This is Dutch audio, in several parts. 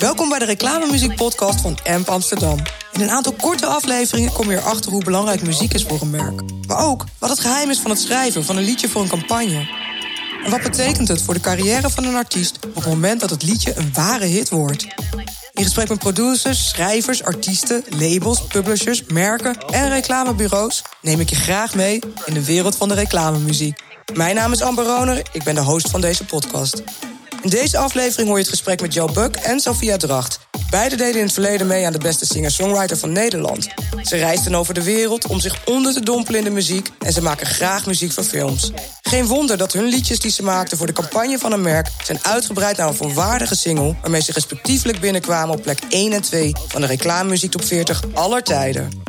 Welkom bij de reclamemuziek podcast van AMP Amsterdam. In een aantal korte afleveringen kom je erachter hoe belangrijk muziek is voor een merk. Maar ook wat het geheim is van het schrijven van een liedje voor een campagne. En wat betekent het voor de carrière van een artiest op het moment dat het liedje een ware hit wordt? In gesprek met producers, schrijvers, artiesten, labels, publishers, merken en reclamebureaus neem ik je graag mee in de wereld van de reclamemuziek. Mijn naam is Amber Roner, ik ben de host van deze podcast. In deze aflevering hoor je het gesprek met Joe Buck en Sophia Dracht. Beiden deden in het verleden mee aan de beste singer-songwriter van Nederland. Ze reisden over de wereld om zich onder te dompelen in de muziek en ze maken graag muziek voor films. Geen wonder dat hun liedjes die ze maakten voor de campagne van een merk zijn uitgebreid naar een volwaardige single waarmee ze respectievelijk binnenkwamen op plek 1 en 2 van de reclamemuziek top 40 aller tijden.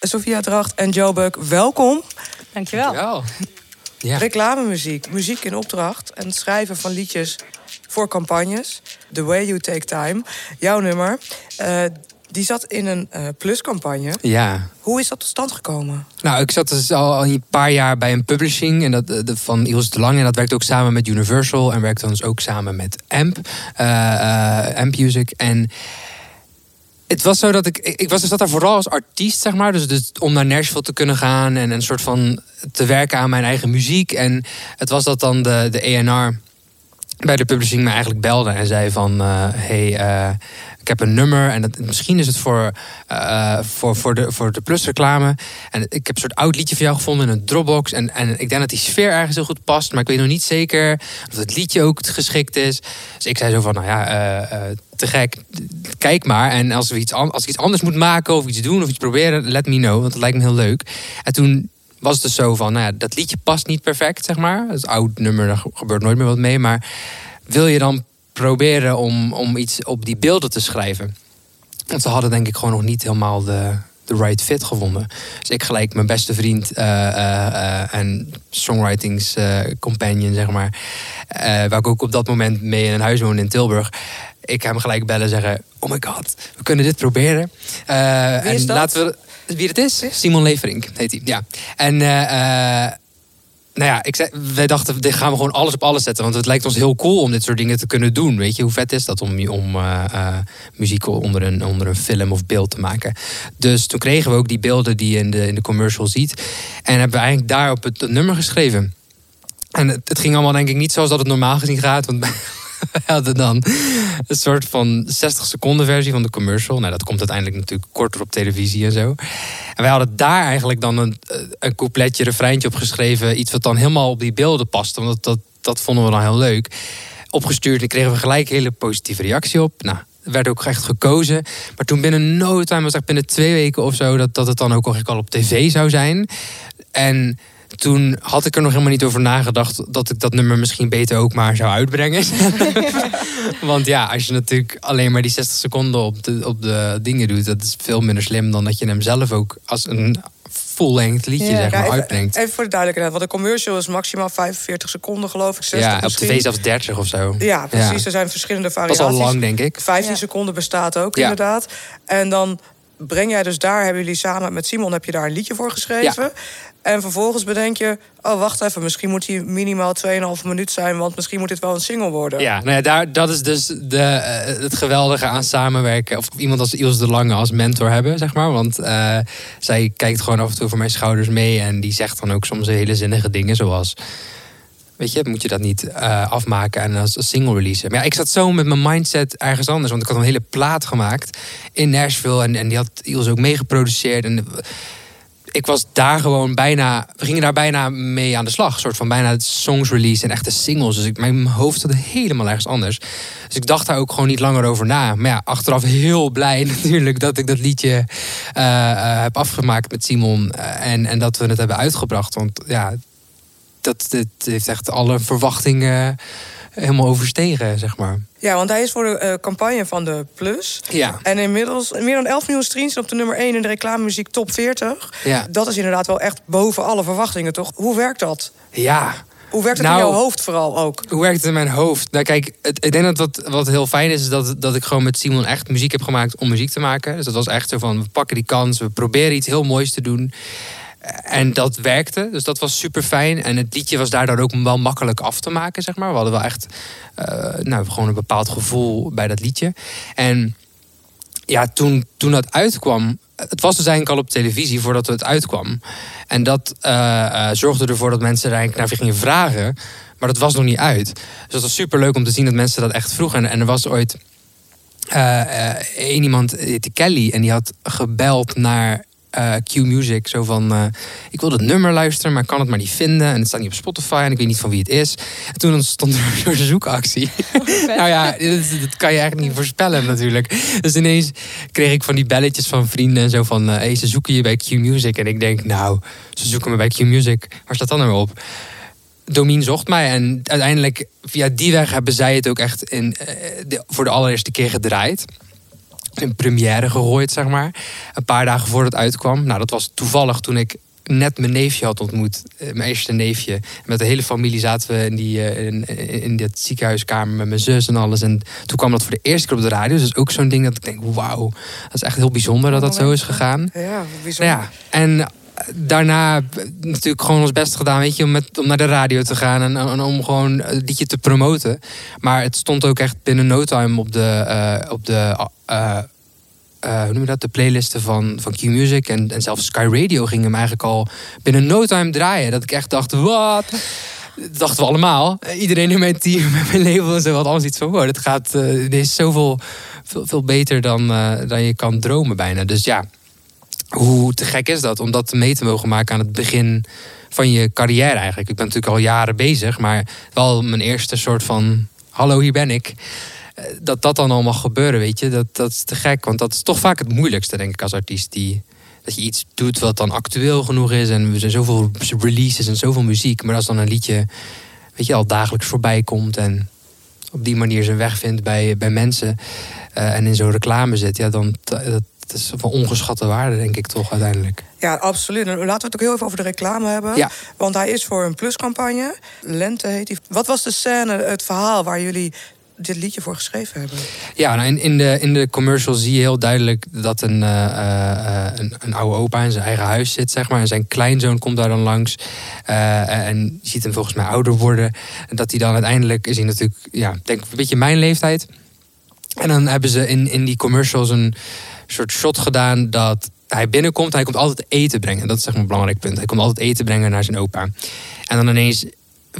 Sophia Dracht en Joe Buck, welkom. Dankjewel. Wel. Ja. Reclamemuziek, muziek in opdracht en het schrijven van liedjes voor campagnes. The Way You Take Time, jouw nummer. eh, die zat in een eh, pluscampagne. ja. Hoe is dat tot stand gekomen? Nou, ik zat dus al al een paar jaar bij een publishing en dat, eh, de, van Iels de Lange. En dat werkte ook samen met Universal en werkte dan dus ook samen met AMP, eh, AMP Music. En het was zo dat ik, ik was, zat daar vooral als artiest, zeg maar. Dus, dus om naar Nashville te kunnen gaan en een soort van te werken aan mijn eigen muziek. En het was dat dan de, de ENR bij de publishing me eigenlijk belde en zei van... eh, hey, eh, ik heb een nummer en dat, misschien is het voor, eh, voor, voor, de, voor de Plus-reclame. En ik heb een soort oud liedje van jou gevonden in een Dropbox. En, en ik denk dat die sfeer ergens heel goed past. Maar ik weet nog niet zeker of het liedje ook geschikt is. Dus ik zei zo van, nou ja, gek. Kijk maar. En als, we iets als ik iets anders moet maken of iets doen of iets proberen... let me know, want dat lijkt me heel leuk. En toen was het dus zo van, nou ja, dat liedje past niet perfect, zeg maar. Het is oud nummer, daar gebeurt nooit meer wat mee. Maar wil je dan proberen om, om iets op die beelden te schrijven? Want ze hadden denk ik gewoon nog niet helemaal de, de right fit gevonden. Dus ik gelijk mijn beste vriend eh, eh, eh, en songwritings companion, zeg maar. waar ik ook op dat moment mee in een huis woonde in Tilburg. Ik hem gelijk bellen en zeggen... Oh my god, we kunnen dit proberen. Eh, Wie is en dat? laten we... Wie het is? Simon Leverink heet hij, ja. En... eh, eh, nou ja, ik zei, wij dachten, dit gaan we gewoon alles op alles zetten. Want het lijkt ons heel cool om dit soort dingen te kunnen doen. Weet je, hoe vet is dat om, om muziek onder een, onder een film of beeld te maken. Dus toen kregen we ook die beelden die je in de, in de commercial ziet. En hebben we eigenlijk daarop het, het nummer geschreven. En het, het ging allemaal denk ik niet zoals dat het normaal gezien gaat. Want hadden dan een soort van 60 seconden versie van de commercial. Nou, dat komt uiteindelijk natuurlijk korter op televisie en zo. En wij hadden daar eigenlijk dan een, een coupletje, refreintje op geschreven. Iets wat dan helemaal op die beelden paste. Want dat, dat, vonden we dan heel leuk. Opgestuurd en kregen we gelijk hele positieve reactie op. Nou, er werd ook echt gekozen. Maar toen binnen no time, was echt binnen twee weken of zo... dat, dat het dan ook al op tv zou zijn. En toen had ik er nog helemaal niet over nagedacht... dat ik dat nummer misschien beter ook maar zou uitbrengen. Want ja, als je natuurlijk alleen maar die 60 seconden op de, op de dingen doet... dat is veel minder slim dan dat je hem zelf ook als een full-length liedje Ja. zeg maar, Ja, even, uitbrengt. even voor de duidelijkheid, want een commercial is maximaal 45 seconden geloof ik. 60 Ja, op misschien. tv zelfs 30 of zo. Ja, precies. Er zijn verschillende Dat is variaties. al lang, denk ik. 15 Ja. seconden bestaat ook Ja. inderdaad. En dan breng jij dus daar, hebben jullie samen met Simon heb je daar een liedje voor geschreven. En vervolgens bedenk je, oh wacht even, misschien moet die minimaal 2,5 minuut zijn, want misschien moet dit wel een single worden. Ja, nou ja, daar, dat is dus de, eh, het geweldige aan samenwerken. Of iemand als Iels de Lange als mentor hebben, zeg maar. Want eh, zij kijkt gewoon af en toe over mijn schouders mee. En die zegt dan ook soms hele zinnige dingen zoals... Weet je, moet je dat niet eh, afmaken en als, als single releasen. Maar ja, ik zat zo met mijn mindset ergens anders. Want ik had een hele plaat gemaakt in Nashville. En, en die had Iels ook meegeproduceerd. En ik was daar gewoon bijna... We gingen daar bijna mee aan de slag. Een soort van bijna songs release en echte singles. Dus ik, mijn hoofd zat helemaal ergens anders. Dus ik dacht daar ook gewoon niet langer over na. Maar ja, achteraf heel blij natuurlijk dat ik dat liedje eh, eh, heb afgemaakt met Simon. eh, en, en dat we het hebben uitgebracht. Want ja, dat, dat heeft echt alle verwachtingen helemaal overstegen, zeg maar. Ja, want hij is voor de eh, campagne van de Plus. Ja. En inmiddels meer dan 11 miljoen streams op de nummer 1 in de reclamemuziek top 40. Ja. Dat is inderdaad wel echt boven alle verwachtingen, toch? Hoe werkt dat? Ja, Hoe werkt het Nou, in jouw hoofd vooral ook? Hoe werkt het in mijn hoofd? Nou, kijk, het, ik denk dat wat, wat heel fijn is, is dat, dat ik gewoon met Simon echt muziek heb gemaakt om muziek te maken. Dus dat was echt zo van, we pakken die kans, we proberen iets heel moois te doen. En dat werkte, dus dat was super fijn. En het liedje was daardoor ook wel makkelijk af te maken, zeg maar. We hadden wel echt uh, nou, gewoon een bepaald gevoel bij dat liedje. En ja, toen, toen dat uitkwam, het was dus eigenlijk al op televisie voordat het uitkwam. En dat uh, zorgde ervoor dat mensen er eigenlijk naar gingen vragen. Maar dat was nog niet uit. Dus het was super leuk om te zien dat mensen dat echt vroegen. En, er was ooit één iemand, de Kelly, en die had gebeld naar uh, Q-Music. Zo van, uh, ik wil het nummer luisteren, maar ik kan het maar niet vinden. En het staat niet op Spotify en ik weet niet van wie het is. En toen stond er een zoekactie. nou ja, dat, kan je eigenlijk niet voorspellen natuurlijk. Dus ineens kreeg ik van die belletjes van vrienden en zo van... Uh, hey, ze zoeken je bij Q-Music. En ik denk, nou, ze zoeken me bij Q-Music. Waar staat dan nou op? Domien zocht mij en uiteindelijk via die weg hebben zij het ook echt in, de, voor de allereerste keer gedraaid een première gegooid, zeg maar. Een paar dagen voordat het uitkwam. Nou, dat was toevallig toen ik net mijn neefje had ontmoet. Eh, mijn eerste neefje. Met de hele familie zaten we in, die, eh, in, in dit ziekenhuiskamer met mijn zus en alles. En toen kwam dat voor de eerste keer op de radio. Dus ook zo'n ding dat ik denk, wauw. Dat is echt heel bijzonder dat dat zo is gegaan. Ja, bijzonder. Ja, en daarna natuurlijk gewoon ons best gedaan, weet je, om, met, om naar de radio te gaan en, en om gewoon het liedje te promoten. Maar het stond ook echt binnen no time op de, uh, op de uh, uh, hoe noem je dat, de playlisten van, van Q-Music en, en zelfs Sky Radio ging hem eigenlijk al binnen no time draaien. Dat ik echt dacht, wat? Dat dachten we allemaal. Iedereen in mijn team, met mijn label en zo had alles iets van, wow, dit gaat, dit is zoveel veel, veel beter dan, dan je kan dromen bijna. Dus ja, hoe te gek is dat om dat mee te mogen maken aan het begin van je carrière eigenlijk? Ik ben natuurlijk al jaren bezig, maar wel mijn eerste soort van: hallo, hier ben ik. Eh, dat dat dan al mag gebeuren, weet je, dat, dat is te gek. Want dat is toch vaak het moeilijkste, denk ik, als artiest. Die, dat je iets doet wat dan actueel genoeg is. En er zijn zoveel releases en zoveel muziek. Maar als dan een liedje, weet je, al dagelijks voorbij komt. En op die manier zijn weg vindt bij, bij mensen. Uh, en in zo'n reclame zit, ja, dan dat, is van ongeschatte waarde, denk ik toch uiteindelijk. Ja, absoluut. En laten we het ook heel even over de reclame hebben. Ja. Want hij is voor een pluscampagne. Lente heet hij. Wat was de scène, het verhaal waar jullie dit liedje voor geschreven hebben? Ja, nou in, in, de, in de commercial zie je heel duidelijk dat een, uh, een, een, oude opa in zijn eigen huis zit, zeg maar. En zijn kleinzoon komt daar dan langs. Uh, en ziet hem volgens mij ouder worden. En dat hij dan uiteindelijk is hij natuurlijk, ja, denk een beetje mijn leeftijd. En dan hebben ze in, in die commercials een soort shot gedaan dat hij binnenkomt. Hij komt altijd eten brengen. Dat is zeg maar een belangrijk punt. Hij komt altijd eten brengen naar zijn opa. En dan ineens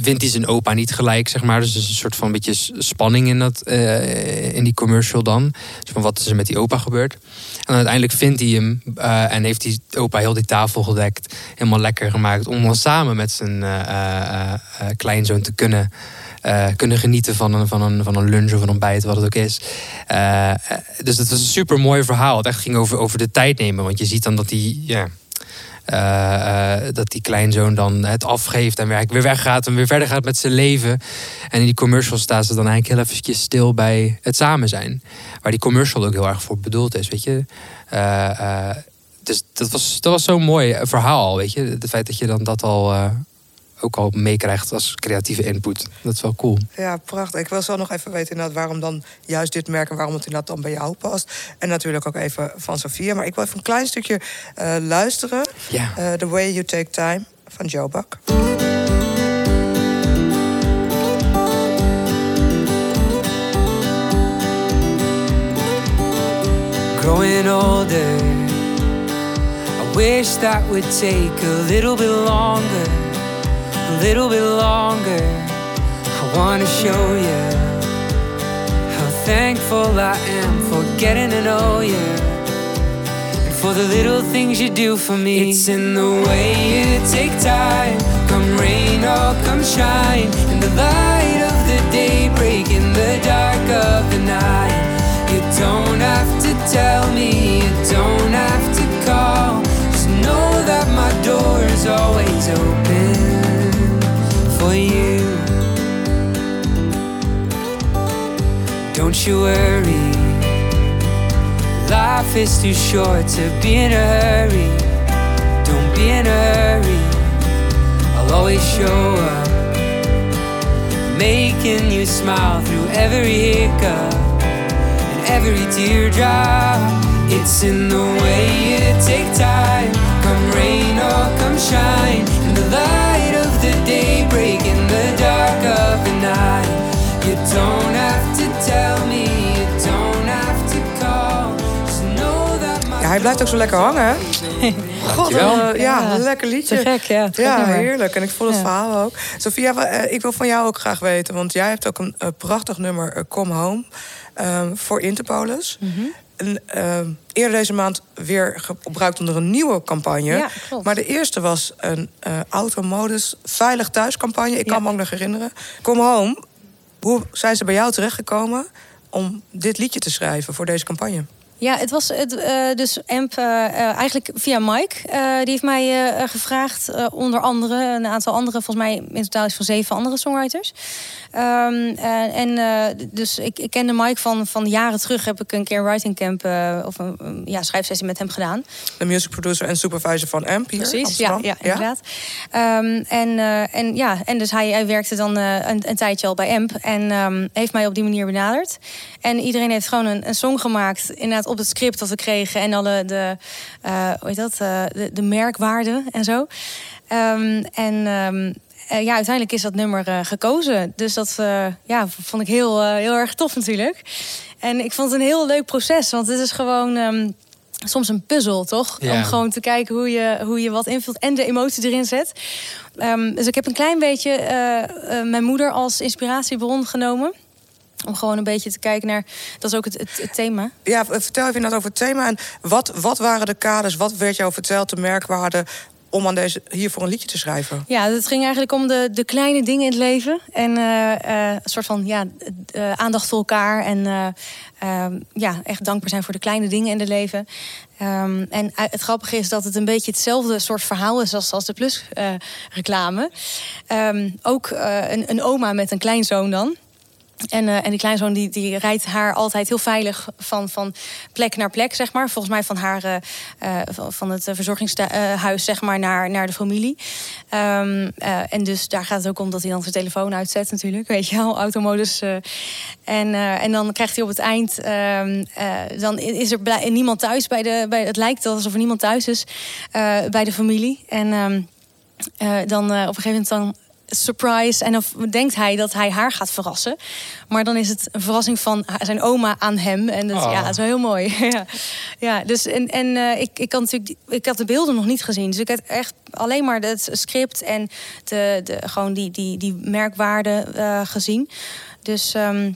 vindt hij zijn opa niet gelijk, zeg maar. Dus er is een soort van beetje spanning in, dat, uh, in die commercial dan. Dus van wat is er met die opa gebeurd. En uiteindelijk vindt hij hem uh, en heeft die opa heel die tafel gedekt. Helemaal lekker gemaakt om dan samen met zijn uh, kleinzoon te kunnen kunnen genieten van een, van, een, van een lunch of een ontbijt, wat het ook is. Dus het was een super mooi verhaal. Het echt ging over, over de tijd nemen. Want je ziet dan dat die, ja, dat die kleinzoon dan het afgeeft en weer, weer weggaat en weer verder gaat met zijn leven. En in die commercial staat ze dan eigenlijk heel eventjes stil bij het samen zijn. Waar die commercial ook heel erg voor bedoeld is, weet je. dus dat was, dat was zo'n mooi verhaal, weet je. Het feit dat je dan dat al ook al meekrijgt als creatieve input. Dat is wel cool. Ja, prachtig. Ik wil zo nog even weten inderdaad waarom dan juist dit merk en waarom het inderdaad dan bij jou past. En natuurlijk ook even van Sofia. Maar ik wil even een klein stukje uh, luisteren. Ja. Uh, The Way You Take Time van Joe Buck. Growing older, I wish that would take a little bit longer. A little bit longer. I wanna show you how thankful I am for getting to know you. And for the little things you do for me. It's in the way you take time. Come rain or come shine. In the light of the day, break in the dark of the night. You don't have to tell me, Don't you worry. Life is too short to be in a hurry. Don't be in a hurry. I'll always show up. Making you smile through every hiccup and every teardrop. It's in the way you take time. Come rain or come shine. In the light of the day, breaking the dark of the night. You don't. Blijft ook zo lekker hangen. God, eh, ja, Ja, lekker liedje. te gek, ja, Ja, heerlijk. En ik voel het Ja. verhaal ook. Sophia, eh, ik wil van jou ook graag weten... want jij hebt ook een eh, prachtig nummer, eh, Come Home... ehm, voor Interpolis. Mhm. En, ehm, eerder deze maand weer gebruikt onder een nieuwe campagne. Ja. Maar de eerste was een eh automodus veilig thuis campagne. Ik Ja. kan me ook nog herinneren. Come Home, hoe zijn ze bij jou terechtgekomen... om dit liedje te schrijven voor deze campagne? Ja, het was het, eh, dus Amp eh, eh, eigenlijk via Mike. Die heeft mij gevraagd, onder andere, een aantal andere, volgens mij in totaal is van zeven andere songwriters. Ehm, eh, en dus ik, ik kende Mike van, van jaren terug. Heb ik een keer een writing camp of een, ja, schrijfsessie met hem gedaan. De music producer en supervisor van AMP hier Precies, ja, ja, inderdaad. Ehm, en, en, ja, en dus hij, hij werkte dan een, een tijdje al bij AMP. En ehm, heeft mij op die manier benaderd. En iedereen heeft gewoon een, een song gemaakt. Inderdaad op het script dat we kregen. En alle de, eh, hoe heet dat, eh, de, de merkwaarden en zo. Ehm, en ehm, eh, ja, uiteindelijk is dat nummer gekozen. Dus dat ja, vond ik heel, heel erg tof natuurlijk. En ik vond het een heel leuk proces. Want het is gewoon... ehm, soms een puzzel, toch? Ja. Om gewoon te kijken hoe je, hoe je wat invult en de emotie erin zet. Dus ik heb een klein beetje mijn moeder als inspiratiebron genomen. Om gewoon een beetje te kijken naar... Dat is ook het, het, het thema. Ja, vertel even inderdaad over het thema. En wat, wat waren de kaders? Wat werd jou verteld, de merkwaarden... om aan deze, hiervoor een liedje te schrijven? Ja, het ging eigenlijk om de, de kleine dingen in het leven. En eh, eh, een soort van ja, eh, aandacht voor elkaar. En eh, ehm, ja, echt dankbaar zijn voor de kleine dingen in het leven. Ehm, en eh, het grappige is dat het een beetje hetzelfde soort verhaal is als, als de Plus-reclame. ook eh, een, een oma met een kleinzoon dan. En, eh, en die kleinzoon die, die rijdt haar altijd heel veilig van, van plek naar plek, zeg maar. Volgens mij van haar eh, eh, van- het verzorgingshuis, zeg maar, naar, naar de familie. Ehm, eh, en dus daar gaat het ook om dat hij dan zijn telefoon uitzet, natuurlijk. Weet je wel, automodus. en, en dan krijgt hij op het eind. ehm, eh, dan is er niemand thuis bij de. Bij, het lijkt alsof er niemand thuis is bij de familie. En ehm, eh, dan op een gegeven moment dan surprise. En dan denkt hij dat hij haar gaat verrassen. Maar dan is het een verrassing van zijn oma aan hem. En dat, Oh. ja, dat is wel heel mooi. ja. ja, dus en, en eh, ik, ik, had natuurlijk, ik had de beelden nog niet gezien. Dus ik had echt alleen maar het script en de, de, gewoon die, die, die merkwaarden eh, gezien. Dus ehm,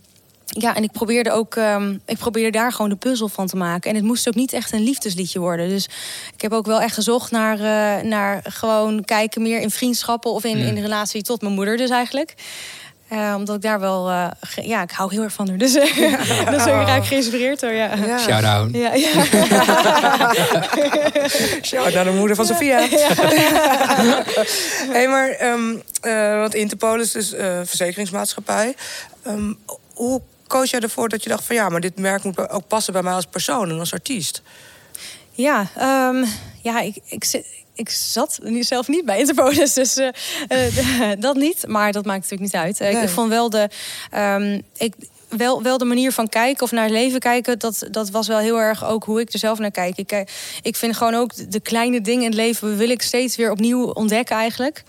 ja, en ik probeerde ook, ehm, ik probeerde daar gewoon de puzzel van te maken. En het moest ook niet echt een liefdesliedje worden. Dus ik heb ook wel echt gezocht naar, eh, naar gewoon kijken meer in vriendschappen of in, in de relatie tot mijn moeder, dus eigenlijk. Eh, omdat ik daar wel, eh, ge- ja, ik hou heel erg van haar. Dus eh dat is ook raak geïnspireerd door, ja. Ja. Shout-out. Ja, ja. Shout naar de moeder van Sofia. hey, maar, ehm, eh, want Interpol is dus eh, verzekeringsmaatschappij. Ehm, hoe koos jij ervoor dat je dacht van ja, maar dit merk moet ook passen bij mij als persoon en als artiest? Ja, ehm, ja ik, ik, ik zat nu zelf niet bij Interpolis, dus eh, eh, dat niet. Maar dat maakt natuurlijk niet uit. Eh, Nee. Ik vond wel de, ehm, ik, wel, wel de manier van kijken of naar het leven kijken... Dat, dat was wel heel erg ook hoe ik er zelf naar kijk. Ik, ik vind gewoon ook de kleine dingen in het leven... wil ik steeds weer opnieuw ontdekken eigenlijk...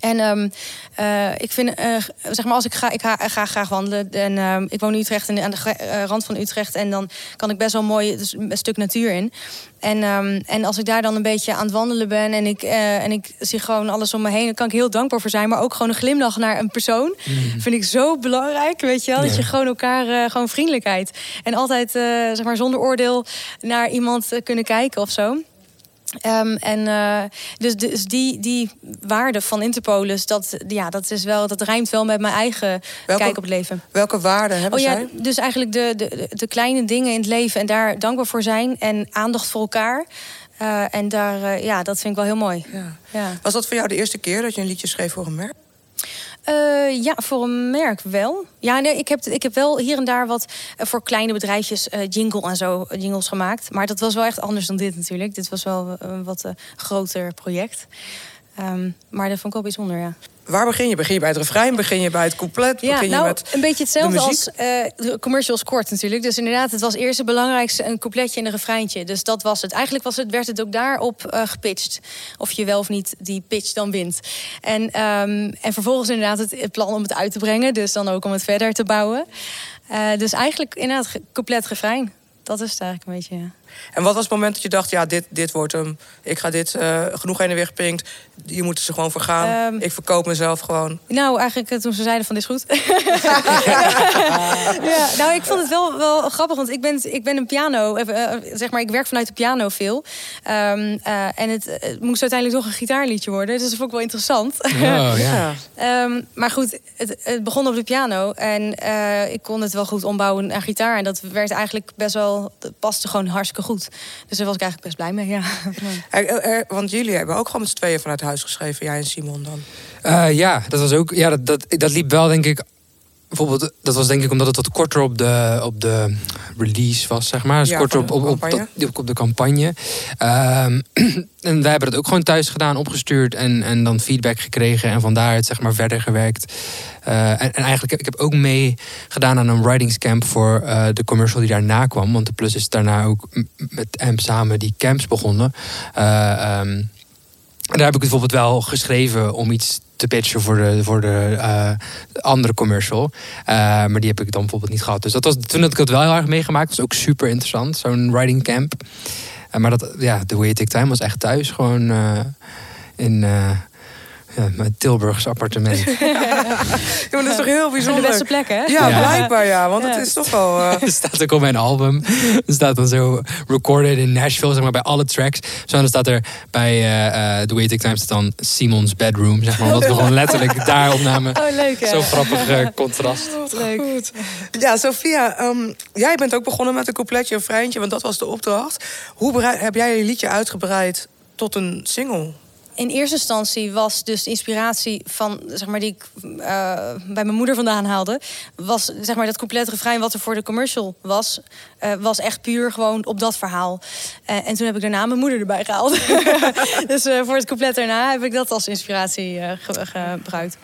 En ehm, eh, ik vind, eh, zeg maar, als ik ga, ik ga, ga graag wandelen. En ehm, ik woon in Utrecht en aan de eh, rand van Utrecht. En dan kan ik best wel mooi dus een stuk natuur in. En, ehm, en als ik daar dan een beetje aan het wandelen ben en ik, en ik zie gewoon alles om me heen, dan kan ik heel dankbaar voor zijn. Maar ook gewoon een glimlach naar een persoon. Vind ik zo belangrijk. Weet je wel? Dat je gewoon elkaar, gewoon vriendelijkheid. En altijd, zeg maar, zonder oordeel naar iemand kunnen kijken of zo. Ehm, en eh, dus, dus die, die waarde van Interpolis, dat, ja, dat, is wel, dat rijmt wel met mijn eigen Welke- kijk op het leven. Welke waarden hebben Oh ja, zij? dus eigenlijk de, de, de kleine dingen in het leven en daar dankbaar voor zijn en aandacht voor elkaar. Eh, en daar, eh, ja, dat vind ik wel heel mooi. Ja. Ja. Was dat voor jou de eerste keer dat je een liedje schreef voor een merk? Eh, ja, voor een merk wel. Ja, nee, ik heb, ik heb wel hier en daar wat eh, voor kleine bedrijfjes eh, jingle en zo jingles gemaakt. Maar dat was wel echt anders dan dit natuurlijk. Dit was wel een wat groter project. Ehm, maar dat vond ik wel bijzonder, ja. Waar begin je? Begin je bij het refrein? Begin je bij het couplet? Ja, begin nou, je met een beetje hetzelfde de als eh, de commercials kort natuurlijk. Dus inderdaad, het was eerst het belangrijkste een coupletje en een refreintje. Dus dat was het. Eigenlijk was het, werd het ook daarop eh gepitcht. Of je wel of niet die pitch dan wint. En, ehm, en vervolgens inderdaad het, het plan om het uit te brengen. Dus dan ook om het verder te bouwen. Eh, dus eigenlijk inderdaad couplet refrein. Dat is het eigenlijk een beetje, ja. En wat was het moment dat je dacht, ja, dit, dit wordt hem. Ik ga dit uh, genoeg heen en weer gepinkt. Je moet er gewoon voor gaan. Um, ik verkoop mezelf gewoon. Nou, eigenlijk eh, toen ze zeiden van dit is goed. ja, nou, ik vond het wel, wel grappig, want ik ben, ik ben een piano, uh, zeg maar, ik werk vanuit de piano veel. Um, uh, en het, het, moest uiteindelijk toch een gitaarliedje worden. Dus dat vond ik wel interessant. Oh, ja. um, maar goed, het, het, begon op de piano. En ik kon het wel goed ombouwen naar gitaar. En dat werd eigenlijk best wel, dat paste gewoon hartstikke goed. Dus daar was ik eigenlijk best blij mee, ja. Er, er, want jullie hebben ook gewoon met z'n tweeën vanuit huis geschreven, jij en Simon dan? Uh, ja, dat was ook. Ja, dat, dat, dat liep wel, denk ik. Bijvoorbeeld, dat was denk ik omdat het wat korter op de, op de release was, zeg maar. Dus ja, korter op, op, op, op, op de campagne. Um, en wij hebben het ook gewoon thuis gedaan, opgestuurd en, en dan feedback gekregen. En van daaruit zeg maar verder gewerkt. Uh, en, en, eigenlijk, ik heb ook mee gedaan aan een writingscamp voor uh, de commercial die daarna kwam. Want de Plus is daarna ook met AMP samen die camps begonnen. Uh, um, en daar heb ik bijvoorbeeld wel geschreven om iets te pitchen voor de, voor de uh, andere commercial. Uh, maar die heb ik dan bijvoorbeeld niet gehad. Dus dat was, toen had ik het wel heel erg meegemaakt. Dat was ook super interessant, zo'n writing camp. Uh, maar dat, ja, The Way Take Time was echt thuis. Gewoon in ja, mijn Tilburgse appartement. ja, maar dat is toch heel bijzonder. De beste plek, hè? Ja, blijkbaar ja. Want het is toch wel... Uh... Er staat ook op mijn album. Er staat dan zo recorded in Nashville, zeg maar, bij alle tracks. Zo, dan staat er bij uh, The Waiting Time staat dan Simon's Bedroom, zeg maar. Omdat we gewoon letterlijk daar opnamen. Oh, leuk, hè? Zo grappig uh, contrast. Oh, leuk. Goed. Ja, Sophia, um, jij bent ook begonnen met een coupletje, een freintje, want dat was de opdracht. Hoe heb jij je liedje uitgebreid tot een single? In eerste instantie was dus de inspiratie van, zeg maar, die ik uh, bij mijn moeder vandaan haalde, was zeg maar dat complete refrein wat er voor de commercial was, uh, was echt puur gewoon op dat verhaal. Uh, en toen heb ik daarna mijn moeder erbij gehaald. dus voor het compleet daarna heb ik dat als inspiratie ge gebruikt.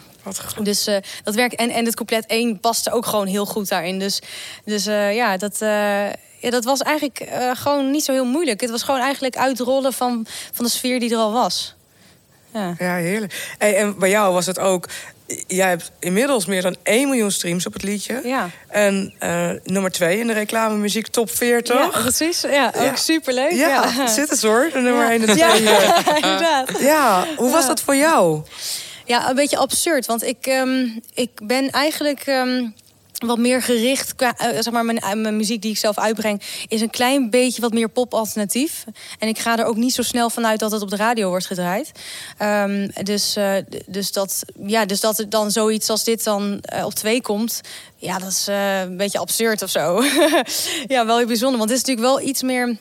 Dus dat werkt. En, en het compleet 1 paste ook gewoon heel goed daarin. Dus, dus ja, dat. Ja, dat was eigenlijk gewoon niet zo heel moeilijk. Het was gewoon eigenlijk uitrollen van, van de sfeer die er al was. Ja, ja heerlijk. Hey, en bij jou was het ook jij hebt inmiddels meer dan 1 miljoen streams op het liedje. Ja. En uh, nummer 2 in de reclame muziek top 40. Ja, precies. Ja, ook superleuk. Ja, ja. zit het hoor, de nummer 1 en 2. Ja, inderdaad. Ja, hoe was dat voor jou? Ja, een beetje absurd. Want ik, um, ik ben eigenlijk... Um, wat meer gericht. Qua, uh, zeg maar, mijn, uh, mijn, muziek die ik zelf uitbreng, is een klein beetje wat meer pop-alternatief. En ik ga er ook niet zo snel vanuit dat het op de radio wordt gedraaid. Um, dus, uh, dus, dat, ja, dus dat dan zoiets als dit dan op twee komt. Ja, dat is een beetje absurd of zo. ja, wel heel bijzonder. Want het is natuurlijk wel iets meer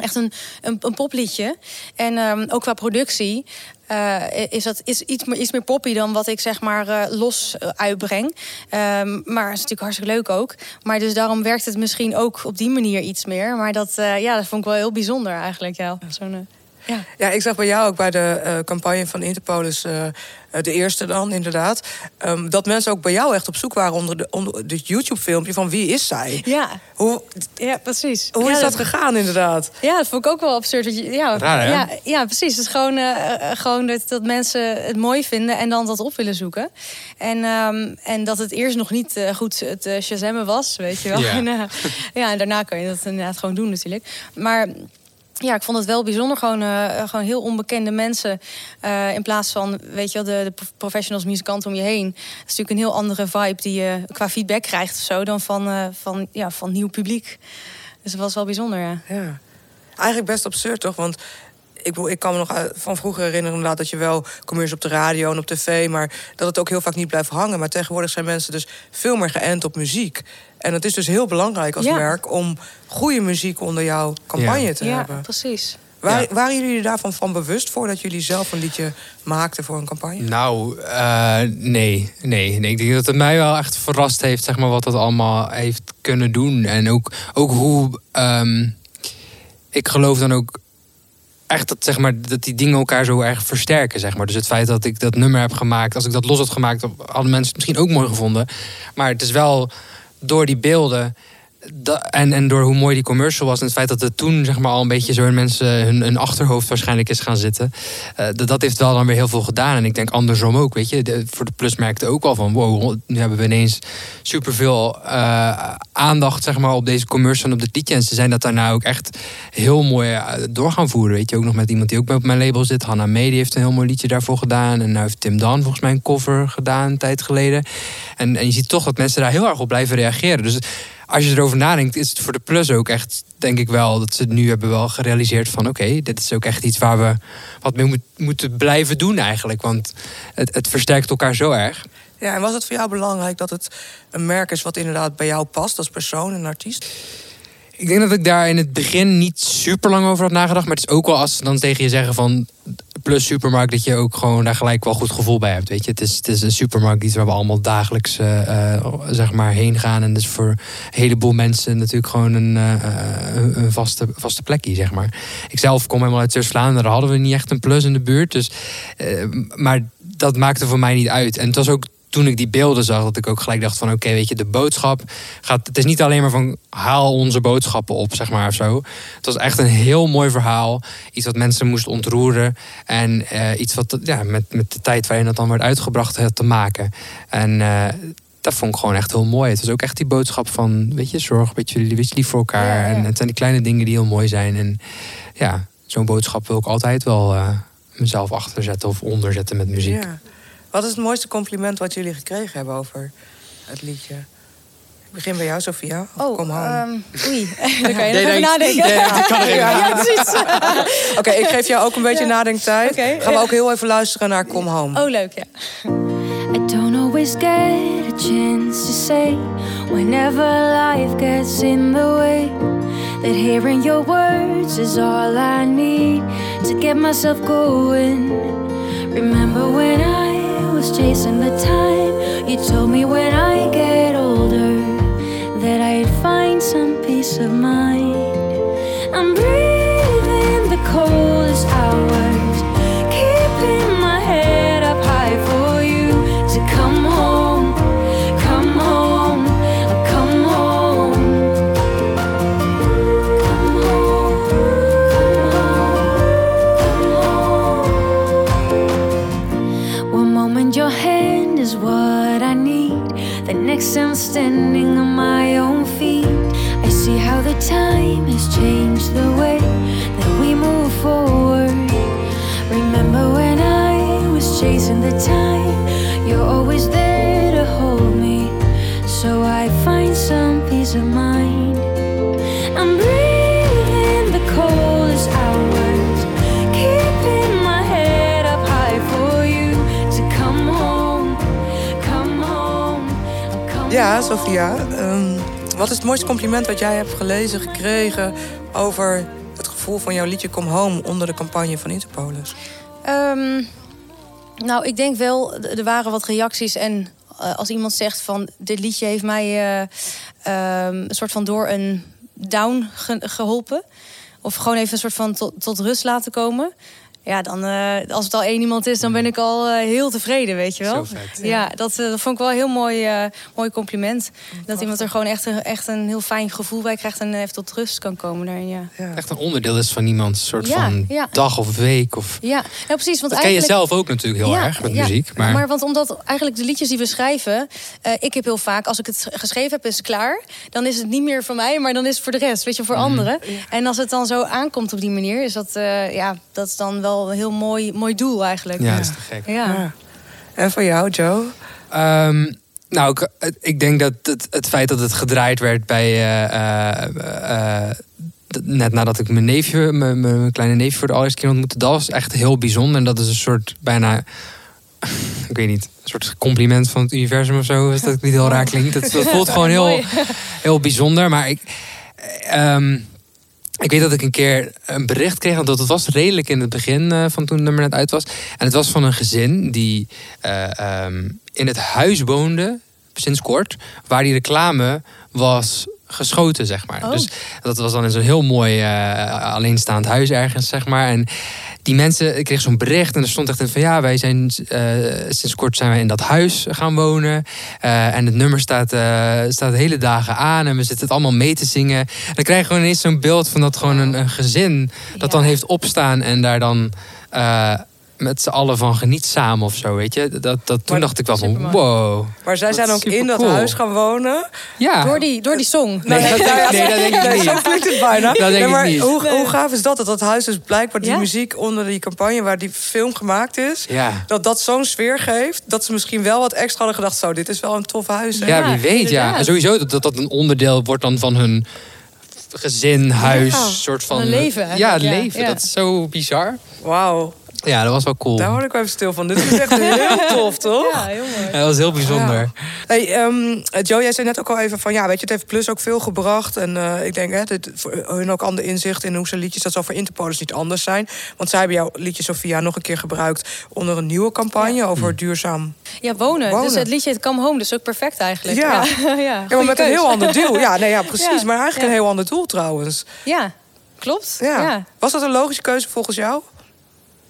echt een, een, popliedje. En um, ook qua productie. Uh, is dat is iets, meer, iets meer poppy dan wat ik zeg maar uh, los uh, uitbreng. Um, maar het is natuurlijk hartstikke leuk ook. Maar dus daarom werkt het misschien ook op die manier iets meer. Maar dat, ja, dat vond ik wel heel bijzonder eigenlijk. Ja, zo'n ja. ja, ik zag bij jou ook bij de uh, campagne van Interpolis, uh, de eerste dan inderdaad, um, dat mensen ook bij jou echt op zoek waren onder de, onder de YouTube-filmpje van wie is zij? Ja, hoe, ja precies. Hoe ja, is dat, dat, gegaan inderdaad? Ja, dat vond ik ook wel absurd. Dat je, ja, Raar, ja, ja, precies. Het is gewoon, uh, gewoon dat, dat mensen het mooi vinden en dan dat op willen zoeken. En, um, en dat het eerst nog niet goed het uh, Shazammen was, weet je wel. Ja. En, ja, en daarna kan je dat inderdaad gewoon doen natuurlijk. Maar ja, ik vond het wel bijzonder. Gewoon, uh, gewoon heel onbekende mensen. Uh, in plaats van, weet je wel, de, de, professionals, muzikanten om je heen. Het is natuurlijk een heel andere vibe die je qua feedback krijgt zo... dan van, uh, van, ja, van nieuw publiek. Dus dat was wel bijzonder, ja. ja. Eigenlijk best absurd, toch? Want ik, ik kan me nog van vroeger herinneren inderdaad dat je wel commercials op de radio en op tv, maar dat het ook heel vaak niet blijft hangen. Maar tegenwoordig zijn mensen dus veel meer geënt op muziek. En het is dus heel belangrijk als Ja. merk om goede muziek onder jouw campagne Ja. te Ja, hebben. precies. Waar, Ja. Waren jullie daarvan van bewust voordat jullie zelf een liedje maakten voor een campagne? Nou, eh, nee, nee, nee. Ik denk dat het mij wel echt verrast heeft, zeg maar, wat dat allemaal heeft kunnen doen. En ook, ook hoe. ehm, ik geloof dan ook echt dat, zeg maar, dat die dingen elkaar zo erg versterken. Zeg maar. Dus het feit dat ik dat nummer heb gemaakt, als ik dat los had gemaakt, hadden mensen het misschien ook mooi gevonden. Maar het is wel door die beelden en, en door hoe mooi die commercial was en het feit dat het toen zeg maar, al een beetje zo in mensen hun, achterhoofd waarschijnlijk is gaan zitten. Uh, dat, heeft wel dan weer heel veel gedaan. En ik denk andersom ook. Weet je, voor de Plus merkte ook al van wow, nu hebben we ineens superveel uh, aandacht zeg maar, op deze commercial en op de liedje. En ze zijn dat daarna ook echt heel mooi uh, door gaan voeren. Weet je, ook nog met iemand die ook op mijn label zit. Hanna May die heeft een heel mooi liedje daarvoor gedaan. En nu heeft Tim Dan volgens mij een cover gedaan een tijd geleden. En, en je ziet toch dat mensen daar heel erg op blijven reageren. Dus als je erover nadenkt, is het voor de Plus ook echt, denk ik wel, dat ze nu hebben wel gerealiseerd van oké, dit is ook echt iets waar we wat mee moeten blijven doen eigenlijk. Want het, het versterkt elkaar zo erg. Ja, en was het voor jou belangrijk dat het een merk is wat inderdaad bij jou past als persoon en artiest? Ik denk dat ik daar in het begin niet super lang over had nagedacht. Maar het is ook wel als ze dan tegen je zeggen van plus supermarkt, dat je ook gewoon daar gelijk wel goed gevoel bij hebt. Weet je, het is, het is een supermarkt iets waar we allemaal dagelijks uh, zeg maar heen gaan. En dus voor een heleboel mensen natuurlijk gewoon een, uh, een vaste, vaste plekje, zeg maar. Ik zelf kom helemaal uit Zuid-Vlaanderen, daar hadden we niet echt een plus in de buurt. Dus, maar dat maakte voor mij niet uit. En het was ook toen ik die beelden zag, dat ik ook gelijk dacht van oké, weet je, de boodschap gaat. Het is niet alleen maar van haal onze boodschappen op, zeg maar of zo. Het was echt een heel mooi verhaal. Iets wat mensen moest ontroeren. En uh, iets wat ja, met, met de tijd waarin dat dan werd uitgebracht had te maken. En uh, dat vond ik gewoon echt heel mooi. Het was ook echt die boodschap van, weet je, zorg een beetje lief voor elkaar. Ja, ja. En het zijn die kleine dingen die heel mooi zijn. En ja, zo'n boodschap wil ik altijd wel uh, mezelf achterzetten of onderzetten met muziek. Ja. Wat is het mooiste compliment wat jullie gekregen hebben over het liedje? Ik begin bij jou, Sofia. Oh, kom home. Um, oei, daar kan je nee, even nadenken. Nee, dat kan er ja, precies. Oké, okay, ik geef jou ook een beetje ja. nadenktijd. Okay, Gaan we ook heel even luisteren naar Kom Home. Oh, leuk, ja. I don't always get a chance to say Whenever life gets in the way That hearing your words is all I need To get myself going Remember when I was chasing the time. You told me when I get older that I'd find some peace of mind. I'm breathing the coldest hours, I'm standing on my own feet. I see how the time has changed the way that we move forward. Remember when I was chasing the time? You're always there to hold me. So I find some peace of mind. Ja. Sofia. Um, wat is het mooiste compliment wat jij hebt gelezen, gekregen... over het gevoel van jouw liedje Kom Home onder de campagne van Interpolis? Um, nou, ik denk wel, er waren wat reacties. En uh, als iemand zegt van dit liedje heeft mij uh, um, een soort van door een down ge geholpen. Of gewoon even een soort van tot rust laten komen. Ja, dan uh, als het al één iemand is, dan ben ik al uh, heel tevreden, weet je wel. Zo vet. Ja, dat, uh, dat vond ik wel een heel mooi, uh, mooi compliment. Dat iemand er gewoon echt een, echt een heel fijn gevoel bij krijgt en even tot rust kan komen daarin. Ja, Ja. Echt een onderdeel is van iemands soort Ja, van ja. dag of week. Of... ja. Nou, precies. Want Dat ken je zelf ook natuurlijk heel Ja, erg met ja. muziek. Maar, Maar want omdat eigenlijk de liedjes die we schrijven, eh, ik heb heel vaak, als ik het geschreven heb, is het klaar. Dan is het niet meer voor mij, maar dan is het voor de rest, weet je, voor anderen. En als het dan zo aankomt op die manier, is dat, eh, ja, dat is dan wel een heel mooi, mooi doel eigenlijk. ja, dat is te gek. Ja. Ja. En voor jou, Joe? Ehm, nou, ik, ik denk dat het, het feit dat het gedraaid werd bij. eh, eh, eh, net nadat ik mijn neefje, mijn, mijn kleine neefje voor de allereerste keer ontmoette, dat was echt heel bijzonder. En dat is een soort bijna. Ik weet niet, een soort compliment van het universum of zo. Als dat niet heel raar klinkt. Het voelt gewoon heel, heel bijzonder. Maar ik. ehm, ik weet dat ik een keer een bericht kreeg, want dat was redelijk in het begin eh, van toen het nummer net uit was. En het was van een gezin die eh, ehm, in het huis woonde, sinds kort, waar die reclame was geschoten, zeg maar. Oh. Dus dat was dan in zo'n heel mooi eh, alleenstaand huis ergens, zeg maar. En die mensen, ik kreeg zo'n bericht en er stond echt in van ja, wij zijn eh, sinds kort zijn wij in dat huis gaan wonen. Eh, en het nummer staat, staat de hele dagen aan en we zitten het allemaal mee te zingen. En dan krijg je gewoon ineens zo'n beeld van dat gewoon een, een gezin dat Ja. dan heeft opstaan en daar dan. Met z'n allen van geniet samen of zo, weet je. Dat, dat, toen Maar dacht ik wel van, wow. Maar zij zijn ook in dat huis gaan wonen. Ja, Door die, door die song. Nee, dat, denk, nee, dat denk ik Nee, niet. zo klinkt het bijna. Dat denk Nee, ik niet. Hoe, hoe gaaf is dat? Dat dat huis dus blijkbaar die Ja. muziek onder die campagne... waar die film gemaakt is... Ja. dat dat zo'n sfeer geeft... dat ze misschien wel wat extra hadden gedacht... zo, dit is wel een tof huis. hè? Ja, Ja, wie weet, ja. En sowieso dat, dat dat een onderdeel wordt dan van hun gezin, huis, Ja, soort van... een leven Ja, leven. ja. Dat is zo bizar. Wauw, Ja, dat was wel cool. daar word ik wel even stil van. Dit is echt heel tof, toch? Ja, heel mooi. Ja, dat was heel bijzonder. Ja. Hey, ehm, Joe, jij zei net ook al even van ja, weet je, het heeft Plus ook veel gebracht. En eh, ik denk, hè, dit, voor hun ook ander inzicht in hoe ze liedjes, dat zal voor Interpolis niet anders zijn. Want zij hebben jouw liedje Sophia nog een keer gebruikt onder een nieuwe campagne over duurzaam. Ja, wonen. Wonen. Dus het liedje heet Come Home, dus ook perfect eigenlijk. Ja. ja, ja, Ja, maar met een heel ander doel. Ja, nee, ja precies. Ja, Maar eigenlijk ja. een heel ander doel trouwens. Ja, klopt. Ja. ja. Was dat een logische keuze volgens jou?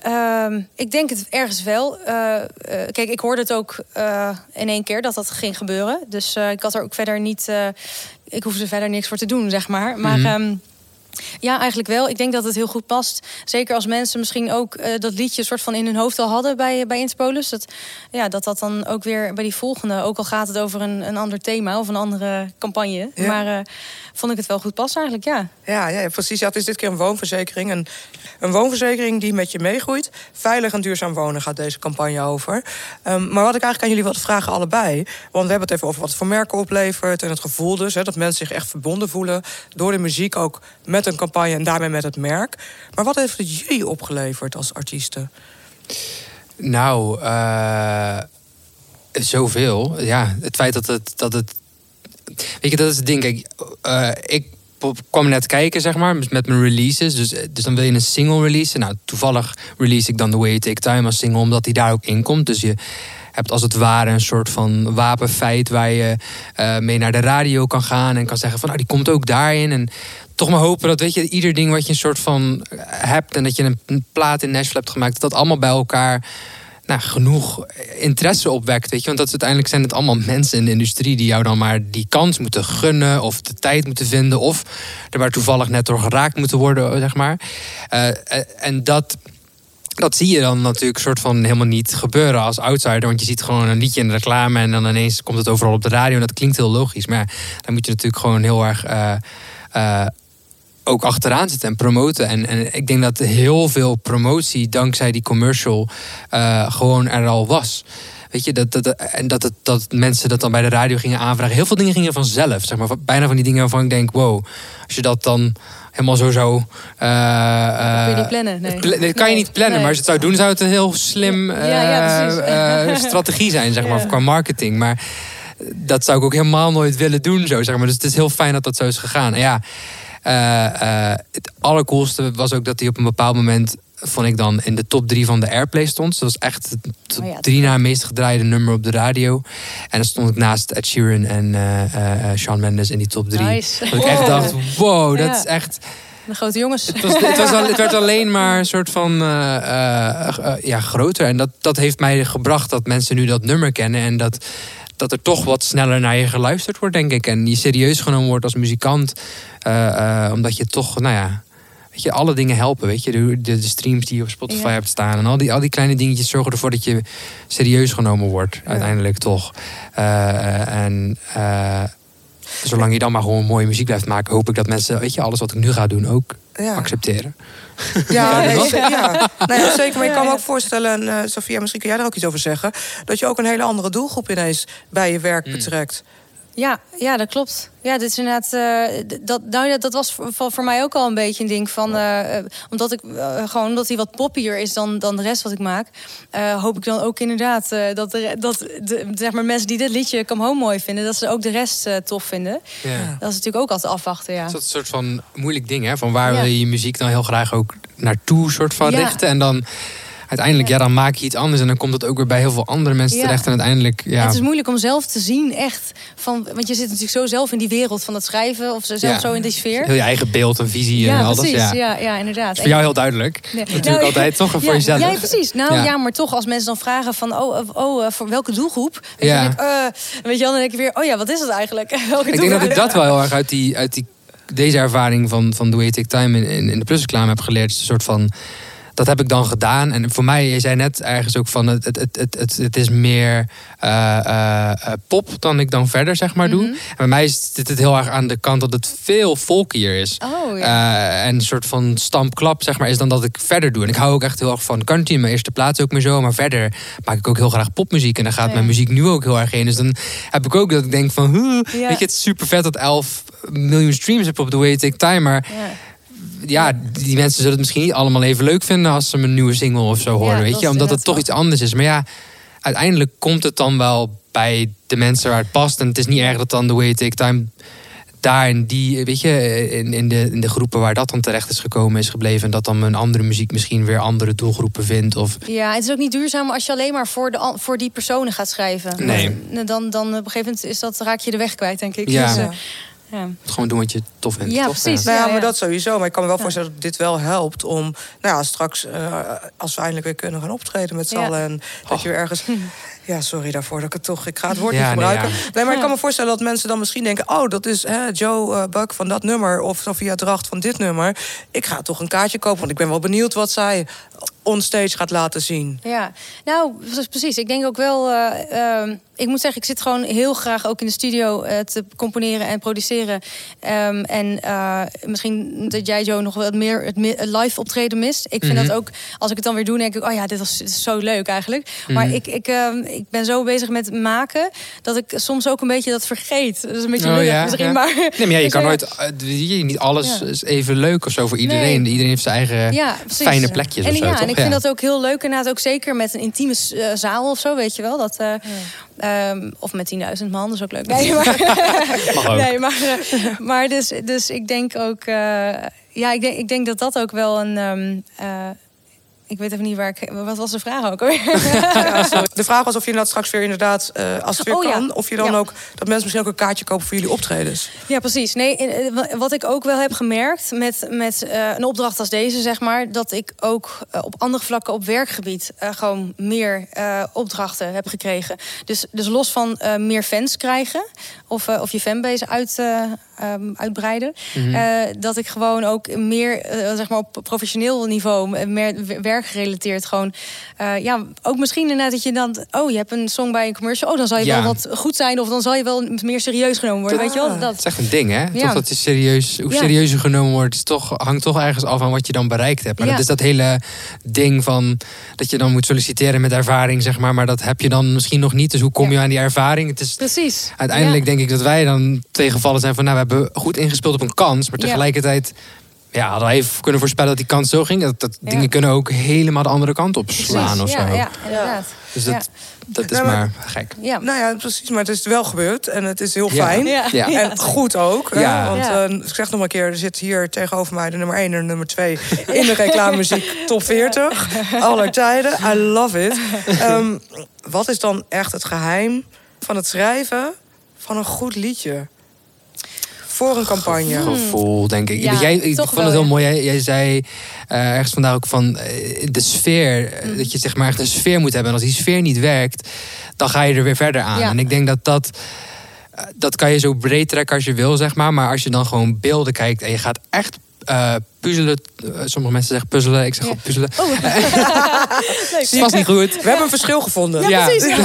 Ehm, ik denk het ergens wel. Eh, eh, kijk, ik hoorde het ook eh, in één keer dat dat ging gebeuren. Dus ik had er ook verder niet. ik hoefde er verder niks voor te doen, zeg maar. Maar. Mhm. ehm, ja, eigenlijk wel. Ik denk dat het heel goed past. Zeker als mensen misschien ook eh, dat liedje soort van in hun hoofd al hadden bij, bij Interpolis. Dat, ja, dat dat dan ook weer bij die volgende, ook al gaat het over een, een ander thema of een andere campagne. Ja. Maar eh, vond ik het wel goed passen eigenlijk, ja. Ja, ja precies. Ja, het is dit keer een woonverzekering. Een, een woonverzekering die met je meegroeit. Veilig en duurzaam wonen gaat deze campagne over. Ehm, maar wat ik eigenlijk aan jullie wilde vragen, allebei. Want we hebben het even over wat het voor merken oplevert. En het gevoel dus, hè, dat mensen zich echt verbonden voelen. Door de muziek ook met een campagne en daarmee met het merk. Maar wat heeft het jullie opgeleverd als artiesten? Nou, eh, zoveel. Ja, het feit dat het, dat het... Weet je, dat is het ding. Kijk, eh, ik kwam net kijken, zeg maar, met mijn releases. Dus, dus dan wil je een single releasen. Nou, toevallig release ik dan The Way You Take Time als single... omdat die daar ook in komt. Dus je hebt als het ware een soort van wapenfeit... waar je eh, mee naar de radio kan gaan en kan zeggen van... nou, die komt ook daarin. En toch maar hopen dat, weet je, ieder ding wat je een soort van hebt... en dat je een, plaat in Nashville hebt gemaakt... dat allemaal bij elkaar nou, genoeg interesse opwekt. Weet je? Want dat uiteindelijk zijn het allemaal mensen in de industrie die jou dan maar die kans moeten gunnen of de tijd moeten vinden of er maar toevallig net door geraakt moeten worden, zeg maar. Eh, eh, en dat. Dat zie je dan natuurlijk soort van helemaal niet gebeuren als outsider. Want je ziet gewoon een liedje in de reclame en dan ineens komt het overal op de radio. En dat klinkt heel logisch. Maar ja, dan moet je natuurlijk gewoon heel erg eh, eh, ook achteraan zitten en promoten. En, en ik denk dat heel veel promotie dankzij die commercial eh, gewoon er al was. Weet je, dat, dat, en dat, het, dat mensen dat dan bij de radio gingen aanvragen. Heel veel dingen gingen vanzelf. Zeg maar, bijna van die dingen waarvan ik denk, wow, als je dat dan helemaal zo zo. eh, kun je eh, niet plannen, nee. pla- dat kan je niet plannen, nee. maar als je het zou doen, zou het een heel slim Ja, ja, eh, precies. eh, strategie zijn, zeg maar, Ja. qua marketing. Maar dat zou ik ook helemaal nooit willen doen, zo zeg maar. Dus het is heel fijn dat dat zo is gegaan. En ja, eh, eh, het allercoolste was ook dat hij op een bepaald moment vond ik dan in de top drie van de Airplay stond. Dus dat was echt het Oh ja, drie na meest gedraaide nummer op de radio. En dan stond ik naast Ed Sheeran en eh eh, eh, Shawn Mendes in die top drie. Nice. Dat ik echt Wow. dacht, wow, dat Ja. is echt... De grote jongens. Het, was, het, was al- het werd alleen maar een soort van eh, eh, eh, ja, groter. En dat, dat heeft mij gebracht dat mensen nu dat nummer kennen. En dat, dat er toch wat sneller naar je geluisterd wordt, denk ik. En je serieus genomen wordt als muzikant. eh, eh, omdat je toch, nou ja... Weet je, alle dingen helpen, weet je. De, de, streams die je op Spotify Ja. hebt staan. En al die, al die kleine dingetjes zorgen ervoor dat je serieus genomen wordt. Uiteindelijk toch. Eh, en... Zolang je dan maar gewoon mooie muziek blijft maken, hoop ik dat mensen, weet je, alles wat ik nu ga doen ook Ja. accepteren. Ja, Ja, nee, ja. Nou ja, zeker. Maar ik kan me ook voorstellen, en uh, Sophia, misschien kun jij daar ook iets over zeggen... dat je ook een hele andere doelgroep ineens bij je werk betrekt. Ja, ja, dat klopt. Ja, dit is inderdaad. eh, dat, nou, ja, dat was voor, voor- mij ook al een beetje een ding van. eh, eh, omdat ik gewoon omdat hij wat poppier is dan, dan de rest wat ik maak. hoop ik dan ook inderdaad dat, de, dat de, zeg maar mensen die dit liedje Come Home mooi vinden, dat ze ook de rest tof vinden. Ja. Dat is natuurlijk ook altijd afwachten. Ja. Dat is een soort van moeilijk ding, hè? Van waar Ja. wil je je muziek dan heel graag ook naartoe soort van richten. En dan uiteindelijk, ja. dan maak je iets anders en dan komt het ook weer bij heel veel andere mensen Ja. terecht. En uiteindelijk, ja. Het is moeilijk om zelf te zien, echt. Van, want je zit natuurlijk zo zelf in die wereld van het schrijven. Of zelf Ja. zo in die sfeer. Heel je eigen beeld en visie en ja, alles. precies. Ja. Ja, ja, inderdaad. Dat is voor jou heel duidelijk. Nee. Natuurlijk Nou, altijd toch? Voor ja, jezelf. Ja, precies. Nou Ja. ja. maar toch als mensen dan vragen van... oh, oh, oh, eh, voor welke doelgroep? Ja. dan denk ik, eh, weet je dan denk ik weer... oh ja, wat is het eigenlijk? welke Ik denk dat ik dat wel heel erg uit, die, uit die, deze ervaring van, van The Way Take Time in, in, in de plusreclame heb geleerd. Het is een soort van, dat heb ik dan gedaan. En voor mij, je zei net ergens ook van, het, het, het, het, het, is meer eh, eh, eh, pop dan ik dan verder zeg maar doe. Mhm. En bij mij zit het heel erg aan de kant dat het veel folkier is. Oh ja. En een soort van stampklap, zeg maar, is dan dat ik verder doe. En ik hou ook echt heel erg van country in mijn eerste plaats ook meer zo. Maar verder maak ik ook heel graag popmuziek. En daar gaat Ja. mijn muziek nu ook heel erg in. Dus dan heb ik ook dat ik denk van... Ja. Weet je, het is super vet dat 11 miljoen streams heb op The Way Take Time. Maar ja. Ja, die mensen zullen het misschien niet allemaal even leuk vinden... als ze mijn nieuwe single of zo horen, Ja, weet je. Omdat het toch wel. iets anders is. Maar ja, uiteindelijk komt het dan wel bij de mensen waar het past. En het is niet erg dat dan The Way Take Time daar in die, weet je, in, in, de, in de groepen waar dat dan terecht is gekomen is gebleven. En dat dan mijn andere muziek misschien weer andere doelgroepen vindt. Of Ja, het is ook niet duurzaam als je alleen maar voor, de, voor die personen gaat schrijven. Nee. Dan, dan, dan op een gegeven moment is dat, raak je de weg kwijt, denk ik. Ja. Dus, eh, Ja. gewoon doen wat je tof vindt. Ja, precies. Nou ja, maar dat sowieso. Maar ik kan me wel Ja. voorstellen dat dit wel helpt om... Nou ja, straks, eh, als we eindelijk weer kunnen gaan optreden met z'n Ja. allen... en dat je weer ergens... Ja, sorry daarvoor dat ik het toch... Ik ga het woord Ja, niet nee, gebruiken. ja. Nee, maar ik kan me voorstellen dat mensen dan misschien denken... oh, dat is hè, Joe eh, Buck van dat nummer... of Sophia Dracht van dit nummer. Ik ga toch een kaartje kopen, want ik ben wel benieuwd... wat zij onstage gaat laten zien. Ja, nou pre- precies. Ik denk ook wel. eh, ehm, ik moet zeggen, ik zit gewoon heel graag ook in de studio eh, te componeren en produceren. Ehm, en eh, misschien dat jij Joe nog wat meer het live optreden mist. Ik vind Mhm. dat ook, als ik het dan weer doe, denk ik, oh ja, dit, was, dit is zo leuk eigenlijk. Maar Mhm. ik, ik, ehm, ik ben zo bezig met maken dat ik soms ook een beetje dat vergeet. Dat is een beetje Oh, lullig ja, misschien, ja. maar. Nee, maar ja, je kan nooit. Niet alles Ja. is even leuk of zo voor iedereen. Nee. Iedereen heeft zijn eigen fijne plekjes En, of zo. Ik vind dat ook heel leuk inderdaad. Ook zeker met een intieme eh, zaal of zo, weet je wel. Dat, eh, ehm, of met 10.000 man, dat is ook leuk. Nee, maar, nee, maar, eh, maar dus, dus ik denk ook... eh, ja, ik denk, ik denk dat dat ook wel een... ehm, eh, ik weet even niet waar ik... Wat was de vraag ook alweer? Ja. De vraag was of je inderdaad straks weer inderdaad... eh, als het weer Oh, ja. kan, of je dan Ja. ook... dat mensen misschien ook een kaartje kopen voor jullie optredens. Ja, precies. Nee, eh, wa- wat ik ook wel heb gemerkt met, met eh, een opdracht als deze, zeg maar, dat ik ook op andere vlakken op werkgebied gewoon meer opdrachten heb gekregen. Dus, dus los van meer fans krijgen of, of je fanbase uit, eh, ehm, uitbreiden, Mhm. eh, dat ik gewoon ook meer, eh, zeg maar op professioneel niveau, meer werkgerelateerd gewoon, eh, ja, ook misschien inderdaad dat je dan, oh, je hebt een song bij een commercial, oh, dan zal je Ja. wel wat goed zijn of dan zal je wel meer serieus genomen worden, weet je wel? Ah. Dat, is echt een ding, hè? Ja. Toch dat je serieus, hoe je genomen wordt, is toch, hangt toch ergens af aan wat je dan bereikt hebt. Maar Ja. dat is dat hele ding van dat je dan moet solliciteren met ervaring, zeg maar. Maar dat heb je dan misschien nog niet. Dus hoe kom je aan die ervaring? Het is Precies. uiteindelijk denk ik dat wij dan twee gevallen zijn van, nou, we hebben goed ingespeeld op een kans, maar tegelijkertijd. Ja, hadden we even kunnen voorspellen dat die kans zo ging. Dat, dat Ja. dingen kunnen ook helemaal de andere kant op slaan of zo. Ja, inderdaad. Dus dat, dat is Ja, maar- maar gek. Ja. Nou ja, precies. Maar het is wel gebeurd en het is heel fijn. Ja. Ja. En goed ook. hè, Ja. Want Ja. eh, ik zeg nog maar een keer, er zit hier tegenover mij de nummer 1 en de nummer 2 in de reclamemuziek top 40. Aller tijden. I love it. Ehm, wat is dan echt het geheim van het schrijven van een goed liedje? Voor een campagne. gevoel, denk ik. Ja, jij, ik vond wel, het heel mooi. Jij, jij zei eh, ergens vandaag ook van eh, de sfeer. eh, Mm. Dat je zeg maar echt een sfeer moet hebben. En als die sfeer niet werkt, dan ga je er weer verder aan. Ja. En ik denk dat dat. Dat kan je zo breed trekken als je wil, zeg maar. Maar als je dan gewoon beelden kijkt en je gaat echt eh, puzzelen. eh, sommige mensen zeggen puzzelen, ik zeg Ja. gewoon puzzelen. Oh, Het is vast niet goed. We hebben een verschil gevonden. Ja, precies.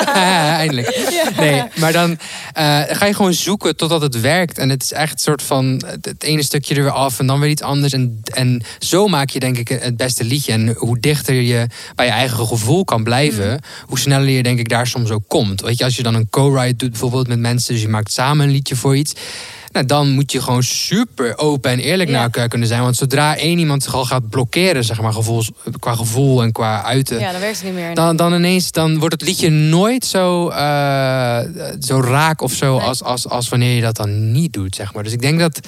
eindelijk. Nee, maar dan eh, ga je gewoon zoeken totdat het werkt. En het is echt een soort van het, ene stukje er weer af en dan weer iets anders. En, en zo maak je denk ik het beste liedje. En hoe dichter je bij je eigen gevoel kan blijven, hoe sneller je denk ik daar soms ook komt. Weet je, als je dan een co-write doet bijvoorbeeld met mensen, dus je maakt samen een liedje voor iets. Nou, dan moet je gewoon super open en eerlijk Ja. naar elkaar kunnen zijn. Want zodra één iemand zich al gaat blokkeren, zeg maar, gevoels, qua gevoel en qua uiten ja, dan werkt het niet meer. dan, dan ineens dan wordt het liedje nooit zo, eh, zo raak of zo Nee. als, als, als wanneer je dat dan niet doet, zeg maar. Dus ik denk dat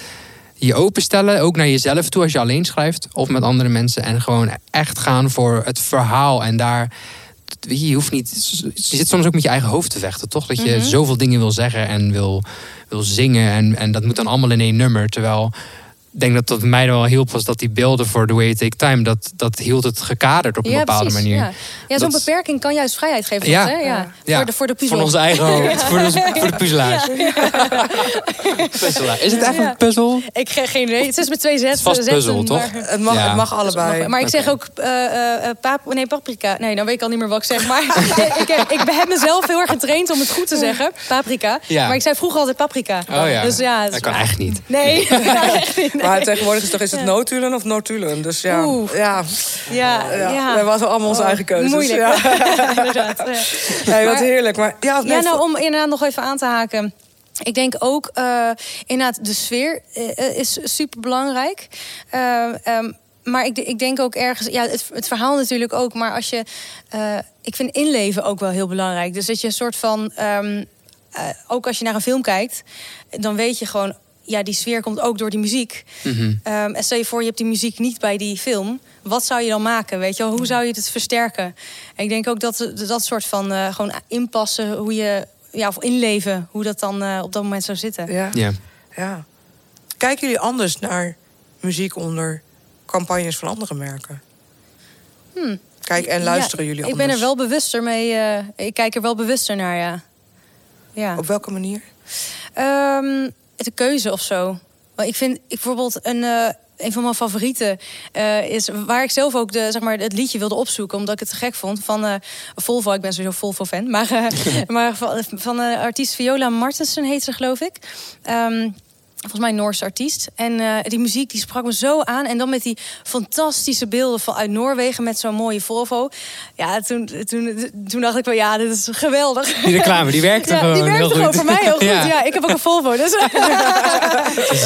je openstellen, ook naar jezelf toe als je alleen schrijft of met andere mensen. En gewoon echt gaan voor het verhaal en daar. Je, hoeft niet. Je zit soms ook met je eigen hoofd te vechten, toch? Dat je Mhm. zoveel dingen wil zeggen en wil, wil zingen. En, en dat moet dan allemaal in één nummer. Terwijl denk dat dat mij wel hielp was dat die beelden voor The Way It Take Time, dat, dat hield het gekaderd op een bepaalde precies, manier. Ja, ja zo'n Dat beperking kan juist vrijheid geven. Ja. Ja. Hè? ja. Ja, Voor, de, voor de puzzel. Van onze eigen hoofd. Voor, de, voor de puzzelaars. Puzzelaar. Is het echt Ja. een puzzel? Ik heb geen idee. Het is met twee zetten. vast zetten, puzzel, toch? maar- Het mag, Ja. het mag allebei. Maar ik zeg ook eh, eh, eh, pap nee, paprika. Nee, dan weet ik al niet meer wat ik zeg. Maar ik, heb, ik heb mezelf heel erg getraind om het goed te zeggen. Paprika. Ja. Maar ik zei vroeger altijd paprika. Oh ja. Dus ja, dat kan echt niet. Nee, echt niet. Maar tegenwoordig is, toch, is het notulen of notulen? Dus ja, Oeh. ja, Ja, ja. ja. we hebben allemaal onze Oh, eigen keuzes. Moeilijk. Ja. Inderdaad. Nee, wat heerlijk. Maar, ja, nee, Ja, nou, om inderdaad nog even aan te haken. Ik denk ook, eh, inderdaad, de sfeer eh, is super belangrijk. maar ik, ik denk ook ergens, ja, het, het verhaal natuurlijk ook. Maar als je, eh, ik vind inleven ook wel heel belangrijk. Dus dat je een soort van, ehm, eh, ook als je naar een film kijkt, dan weet je gewoon, ja, die sfeer komt ook door die muziek. Mhm. Ehm, en stel je voor, je hebt die muziek niet bij die film. Wat zou je dan maken? Weet je wel? Hoe zou je het versterken? En ik denk ook dat dat soort van eh, gewoon inpassen, hoe je, ja, of inleven, hoe dat dan eh, op dat moment zou zitten. ja, Ja. ja. Kijken jullie anders naar muziek onder campagnes van andere merken? Kijk, en luisteren Ja, jullie Ik anders? ben er wel bewuster mee. eh, ik kijk er wel bewuster naar, ja. ja. Op welke manier? Ehm, de keuze of zo. Maar ik vind ik bijvoorbeeld een, eh, een van mijn favorieten eh, is waar ik zelf ook de, zeg maar, het liedje wilde opzoeken, omdat ik het te gek vond van eh, Volvo. Ik ben sowieso Volvo fan, maar, maar van, van de artiest Viola Martensen heet ze, geloof ik. Ehm, Volgens mij een Noorse artiest. En eh, die muziek die sprak me zo aan. En dan met die fantastische beelden van uit Noorwegen met zo'n mooie Volvo. Ja, toen, toen, toen dacht ik wel, ja, dit is geweldig. Die reclame, die werkte Ja, gewoon die werkt heel gewoon goed. voor mij heel goed. Ja. Ja. ik heb ook een Volvo. Dus.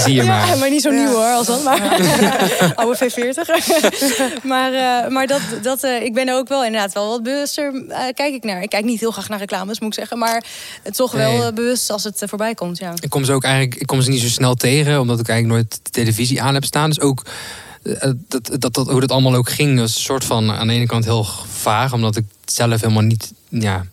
Zie je Ja, maar. maar niet zo nieuw hoor, als dat. Maar oude V40. maar eh, maar dat, dat, eh, ik ben er ook wel inderdaad wel wat bewuster. eh, kijk ik naar. Ik kijk niet heel graag naar reclames, moet ik zeggen. Maar toch wel Nee. bewust als het voorbij komt. Ja. Ik kom ze ook eigenlijk ik kom ze niet zo snel tegen, omdat ik eigenlijk nooit de televisie aan heb staan. Dus ook eh, dat, dat, dat, hoe dat allemaal ook ging, was een soort van aan de ene kant heel vaag, omdat ik zelf helemaal niet, ja,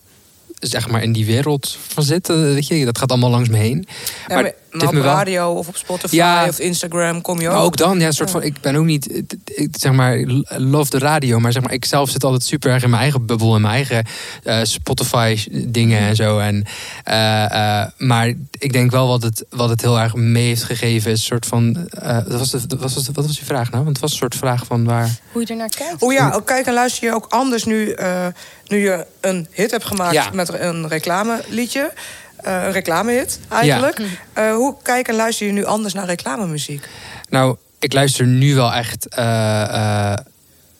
zeg maar in die wereld van zit. eh, Weet je, dat gaat allemaal langs me heen. Ja, maar maar, op me wel- radio of op Spotify Ja. of Instagram kom je ook. Ook dan, ja, een soort van, ik ben ook niet, ik, zeg maar, love de radio, maar zeg maar, ik zelf zit altijd super erg in mijn eigen bubbel, in mijn eigen eh, Spotify dingen en zo. En, eh, eh, maar ik denk wel wat het, wat het heel erg mee heeft gegeven, is een soort van, eh, dat was de, dat was, wat was je vraag nou? Want het was een soort vraag van waar. Hoe je er naar kijkt. Oh ja, ook kijk en luister je ook anders nu, eh, nu je een hit hebt gemaakt Ja. met een reclameliedje. Eh, een reclamehit eigenlijk. Eh, hoe kijk en luister je nu anders naar reclamemuziek? Nou, ik luister nu wel echt. eh,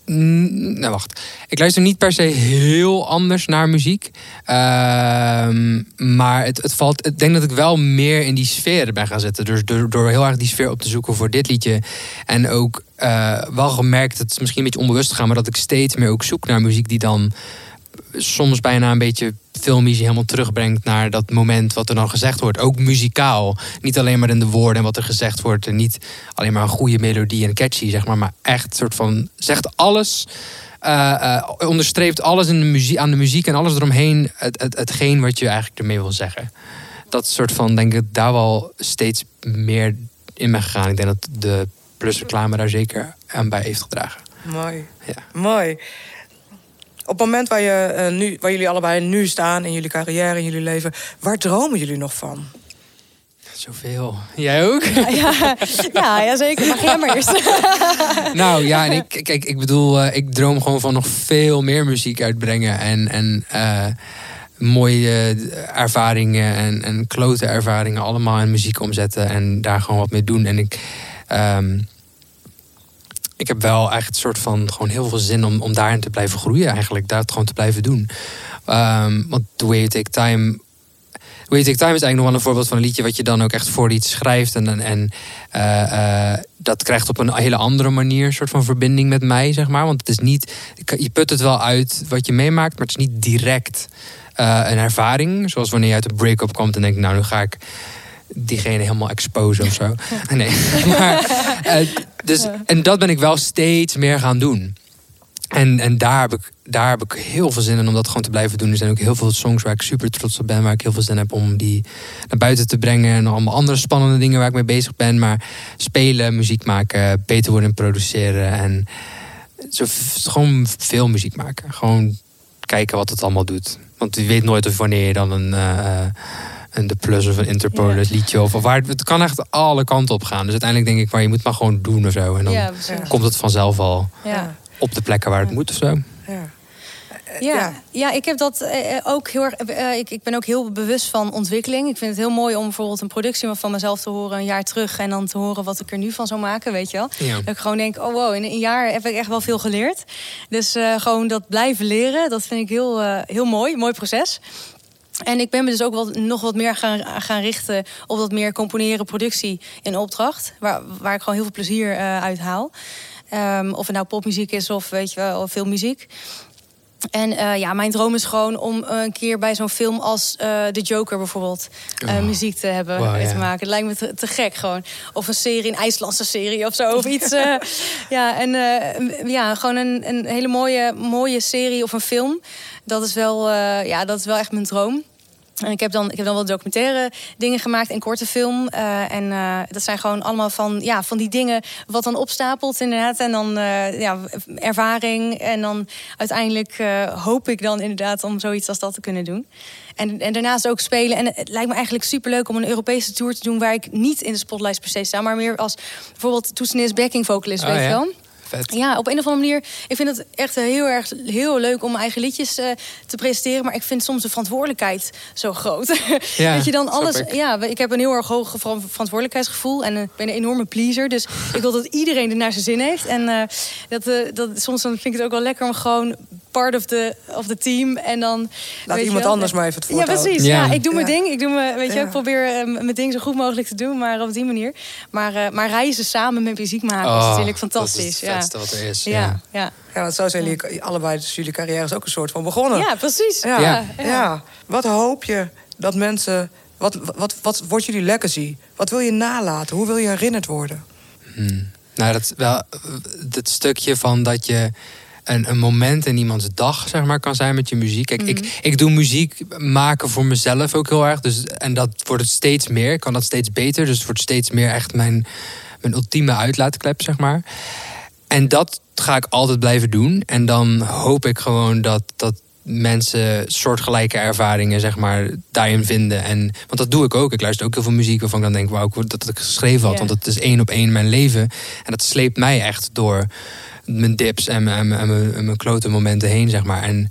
nou, wacht. Ik luister niet per se heel anders naar muziek. Ehm, maar het, het valt. Ik denk dat ik wel meer in die sfeer ben gaan zitten. Dus door, door heel erg die sfeer op te zoeken voor dit liedje. En ook wel gemerkt, het is misschien een beetje onbewust gaan, maar dat ik steeds meer ook zoek naar muziek die dan soms bijna een beetje filmisch helemaal terugbrengt naar dat moment wat er dan gezegd wordt. Ook muzikaal. Niet alleen maar in de woorden en wat er gezegd wordt. En niet alleen maar een goede melodie en catchy, zeg maar. Maar echt soort van zegt alles. eh, eh, onderstreept alles in de muziek, aan de muziek en alles eromheen. Het, het, hetgeen wat je eigenlijk ermee wil zeggen. Dat soort van, denk ik, daar wel steeds meer in ben gegaan. Ik denk dat de plus reclame daar zeker aan bij heeft gedragen. Mooi. Ja. Mooi. Op het moment waar, je, eh, nu, waar jullie allebei nu staan in jullie carrière, in jullie leven, waar dromen jullie nog van? Zoveel. Jij ook? Ja, ja, ja, zeker. Maar ga jij maar eerst. Nou ja, en ik, kijk, ik bedoel, eh, ik droom gewoon van nog veel meer muziek uitbrengen. En, en eh, mooie ervaringen en, en klote ervaringen allemaal in muziek omzetten. En daar gewoon wat mee doen. En ik, ehm, ik heb wel echt een soort van gewoon heel veel zin om, om daarin te blijven groeien eigenlijk. Daar het gewoon te blijven doen. Ehm, want The Way You Take Time The Way You Take Time is eigenlijk nog wel een voorbeeld van een liedje wat je dan ook echt voor iets schrijft. En, en, eh, eh, dat krijgt op een hele andere manier een soort van verbinding met mij, zeg maar. Want het is niet, je put het wel uit wat je meemaakt, maar het is niet direct eh, een ervaring. Zoals wanneer je uit een break-up komt en denkt, nou nu ga ik diegene helemaal exposen of zo. Nee. maar, eh, dus, en dat ben ik wel steeds meer gaan doen. En, en daar, heb ik, daar heb ik heel veel zin in om dat gewoon te blijven doen. Er zijn ook heel veel songs waar ik super trots op ben. Waar ik heel veel zin heb om die naar buiten te brengen. En allemaal andere spannende dingen waar ik mee bezig ben. Maar spelen, muziek maken, beter worden in produceren. En zo, gewoon veel muziek maken. Gewoon kijken wat het allemaal doet. Want je weet nooit of wanneer je dan een... Uh, een De Plus of een Interpol Ja. liedje. Of, waar, het kan echt alle kanten op gaan. Dus uiteindelijk denk ik, maar je moet maar gewoon doen of zo. En dan Ja, komt het vanzelf al Ja. op de plekken waar het moet of zo. Ja. Ja, ja. ik heb dat eh, ook heel erg. eh, ik, ik ben ook heel bewust van ontwikkeling. Ik vind het heel mooi om bijvoorbeeld een productie van mezelf te horen een jaar terug en dan te horen wat ik er nu van zou maken, weet je wel. Ja. Dat ik gewoon denk, oh wow, in een jaar heb ik echt wel veel geleerd. Dus eh, gewoon dat blijven leren, dat vind ik heel, eh, heel mooi, mooi proces. En ik ben me dus ook wel, nog wat meer gaan, gaan richten op dat meer componeren, productie in opdracht. Waar, waar ik gewoon heel veel plezier eh, uit haal. Ehm, of het nou popmuziek is of weet je wel, veel muziek. En eh, ja, mijn droom is gewoon om eh, een keer bij zo'n film als eh The Joker bijvoorbeeld Oh. muziek te hebben Wow, te ja. maken. Het lijkt me te, te gek gewoon. Of een serie, een IJslandse serie of zo. Of iets. ja, en ja, gewoon een, een hele mooie, mooie serie of een film. Dat is wel, ja, dat is wel echt mijn droom. En ik heb dan, ik heb dan wel documentaire dingen gemaakt en korte film. Eh, en eh, dat zijn gewoon allemaal van, ja, van die dingen wat dan opstapelt inderdaad. En dan eh, ja, ervaring. En dan uiteindelijk hoop ik dan inderdaad om zoiets als dat te kunnen doen. En, en daarnaast ook spelen. En het lijkt me eigenlijk superleuk om een Europese tour te doen... waar ik niet in de spotlights per se sta... maar meer als bijvoorbeeld toetsenist, backing vocalist, Oh, weet je ja? wel. Vet. Ja, op een of andere manier. Ik vind het echt heel erg heel leuk om mijn eigen liedjes eh, te presenteren. Maar ik vind soms de verantwoordelijkheid zo groot. Ja, dat je dan alles. ik. Ja, ik heb een heel erg hoog ver- verantwoordelijkheidsgevoel. En eh, ik ben een enorme pleaser. Dus ik wil dat iedereen er naar zijn zin heeft. En eh, dat, dat, soms dan vind ik het ook wel lekker om gewoon part of the, of the team. En dan. Laat weet je iemand wel, anders maar even het Ja, voortouw. precies. Ja. Ja. ik doe mijn Ja. ding. Ik, doe mijn, weet je, Ja. ik probeer eh, mijn ding zo goed mogelijk te doen. Maar op die manier. Maar, eh, maar reizen samen met muziek maken is Oh, natuurlijk Dat fantastisch. is het ja. vetste wat er is. Ja, Ja. ja. Ja, want zo zijn jullie allebei dus jullie carrières ook een soort van begonnen. Ja, precies. Ja. Ja. Ja. Wat hoop je dat mensen. Wat, wat, wat wordt jullie legacy? Wat wil je nalaten? Hoe wil je herinnerd worden? Nou, dat, wel, dat stukje van dat je een, een moment in iemands dag zeg maar, kan zijn met je muziek. Kijk, Mhm. ik, ik doe muziek maken voor mezelf ook heel erg. Dus, en dat wordt het steeds meer. Ik kan dat steeds beter. Dus het wordt steeds meer echt mijn, mijn ultieme uitlaatklep, zeg maar. En dat ga ik altijd blijven doen. En dan hoop ik gewoon dat, dat mensen soortgelijke ervaringen zeg maar, daarin vinden. En, want dat doe ik ook. Ik luister ook heel veel muziek waarvan ik dan denk... wauw, ik dat had ik geschreven had. Want dat is één op één mijn leven. En dat sleept mij echt door mijn dips en mijn, en mijn, klote momenten heen, zeg maar. En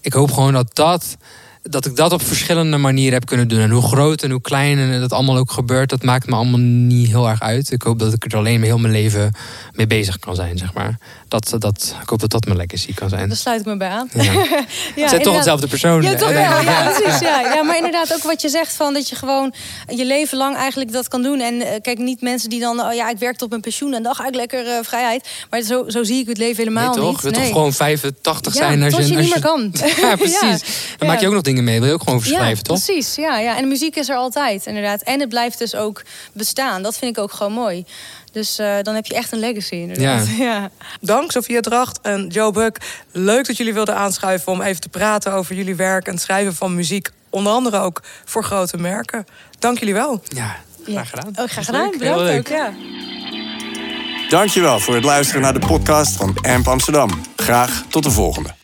ik hoop gewoon dat dat... Dat ik dat op verschillende manieren heb kunnen doen. En hoe groot en hoe klein en dat allemaal ook gebeurt, dat maakt me allemaal niet heel erg uit. Ik hoop dat ik er alleen heel mijn leven mee bezig kan zijn, zeg maar. Dat, dat, ik hoop dat dat mijn legacy kan zijn. Daar sluit ik me bij aan. Ja. Ja, Het zijn toch hetzelfde persoon. Ja, toch wel. Ja, precies. Ja. ja, maar inderdaad ook wat je zegt van dat je gewoon je leven lang eigenlijk dat kan doen. En eh, kijk, niet mensen die dan, oh ja, ik werk tot mijn pensioen en dan ga ik lekker eh, vrijheid. Maar zo, zo zie ik het leven helemaal Nee, toch? niet. Je Nee. toch gewoon 85 Ja, zijn als tot je als niet meer kan. Ja, precies. Dan maak je ook nog dingen mee. Wil je ook gewoon verschrijven, ja, toch? precies. Ja, ja. En de muziek is er altijd, inderdaad. En het blijft dus ook bestaan. Dat vind ik ook gewoon mooi. Dus eh, dan heb je echt een legacy, inderdaad. Ja. Ja. Dank Sophia Dracht en Joe Buck. Leuk dat jullie wilden aanschuiven om even te praten over jullie werk en het schrijven van muziek. Onder andere ook voor grote merken. Dank jullie wel. Ja, graag gedaan. Oh, graag Was gedaan. Bedankt ook. Ja. Dankjewel voor het luisteren naar de podcast van AMP Amsterdam. Graag tot de volgende.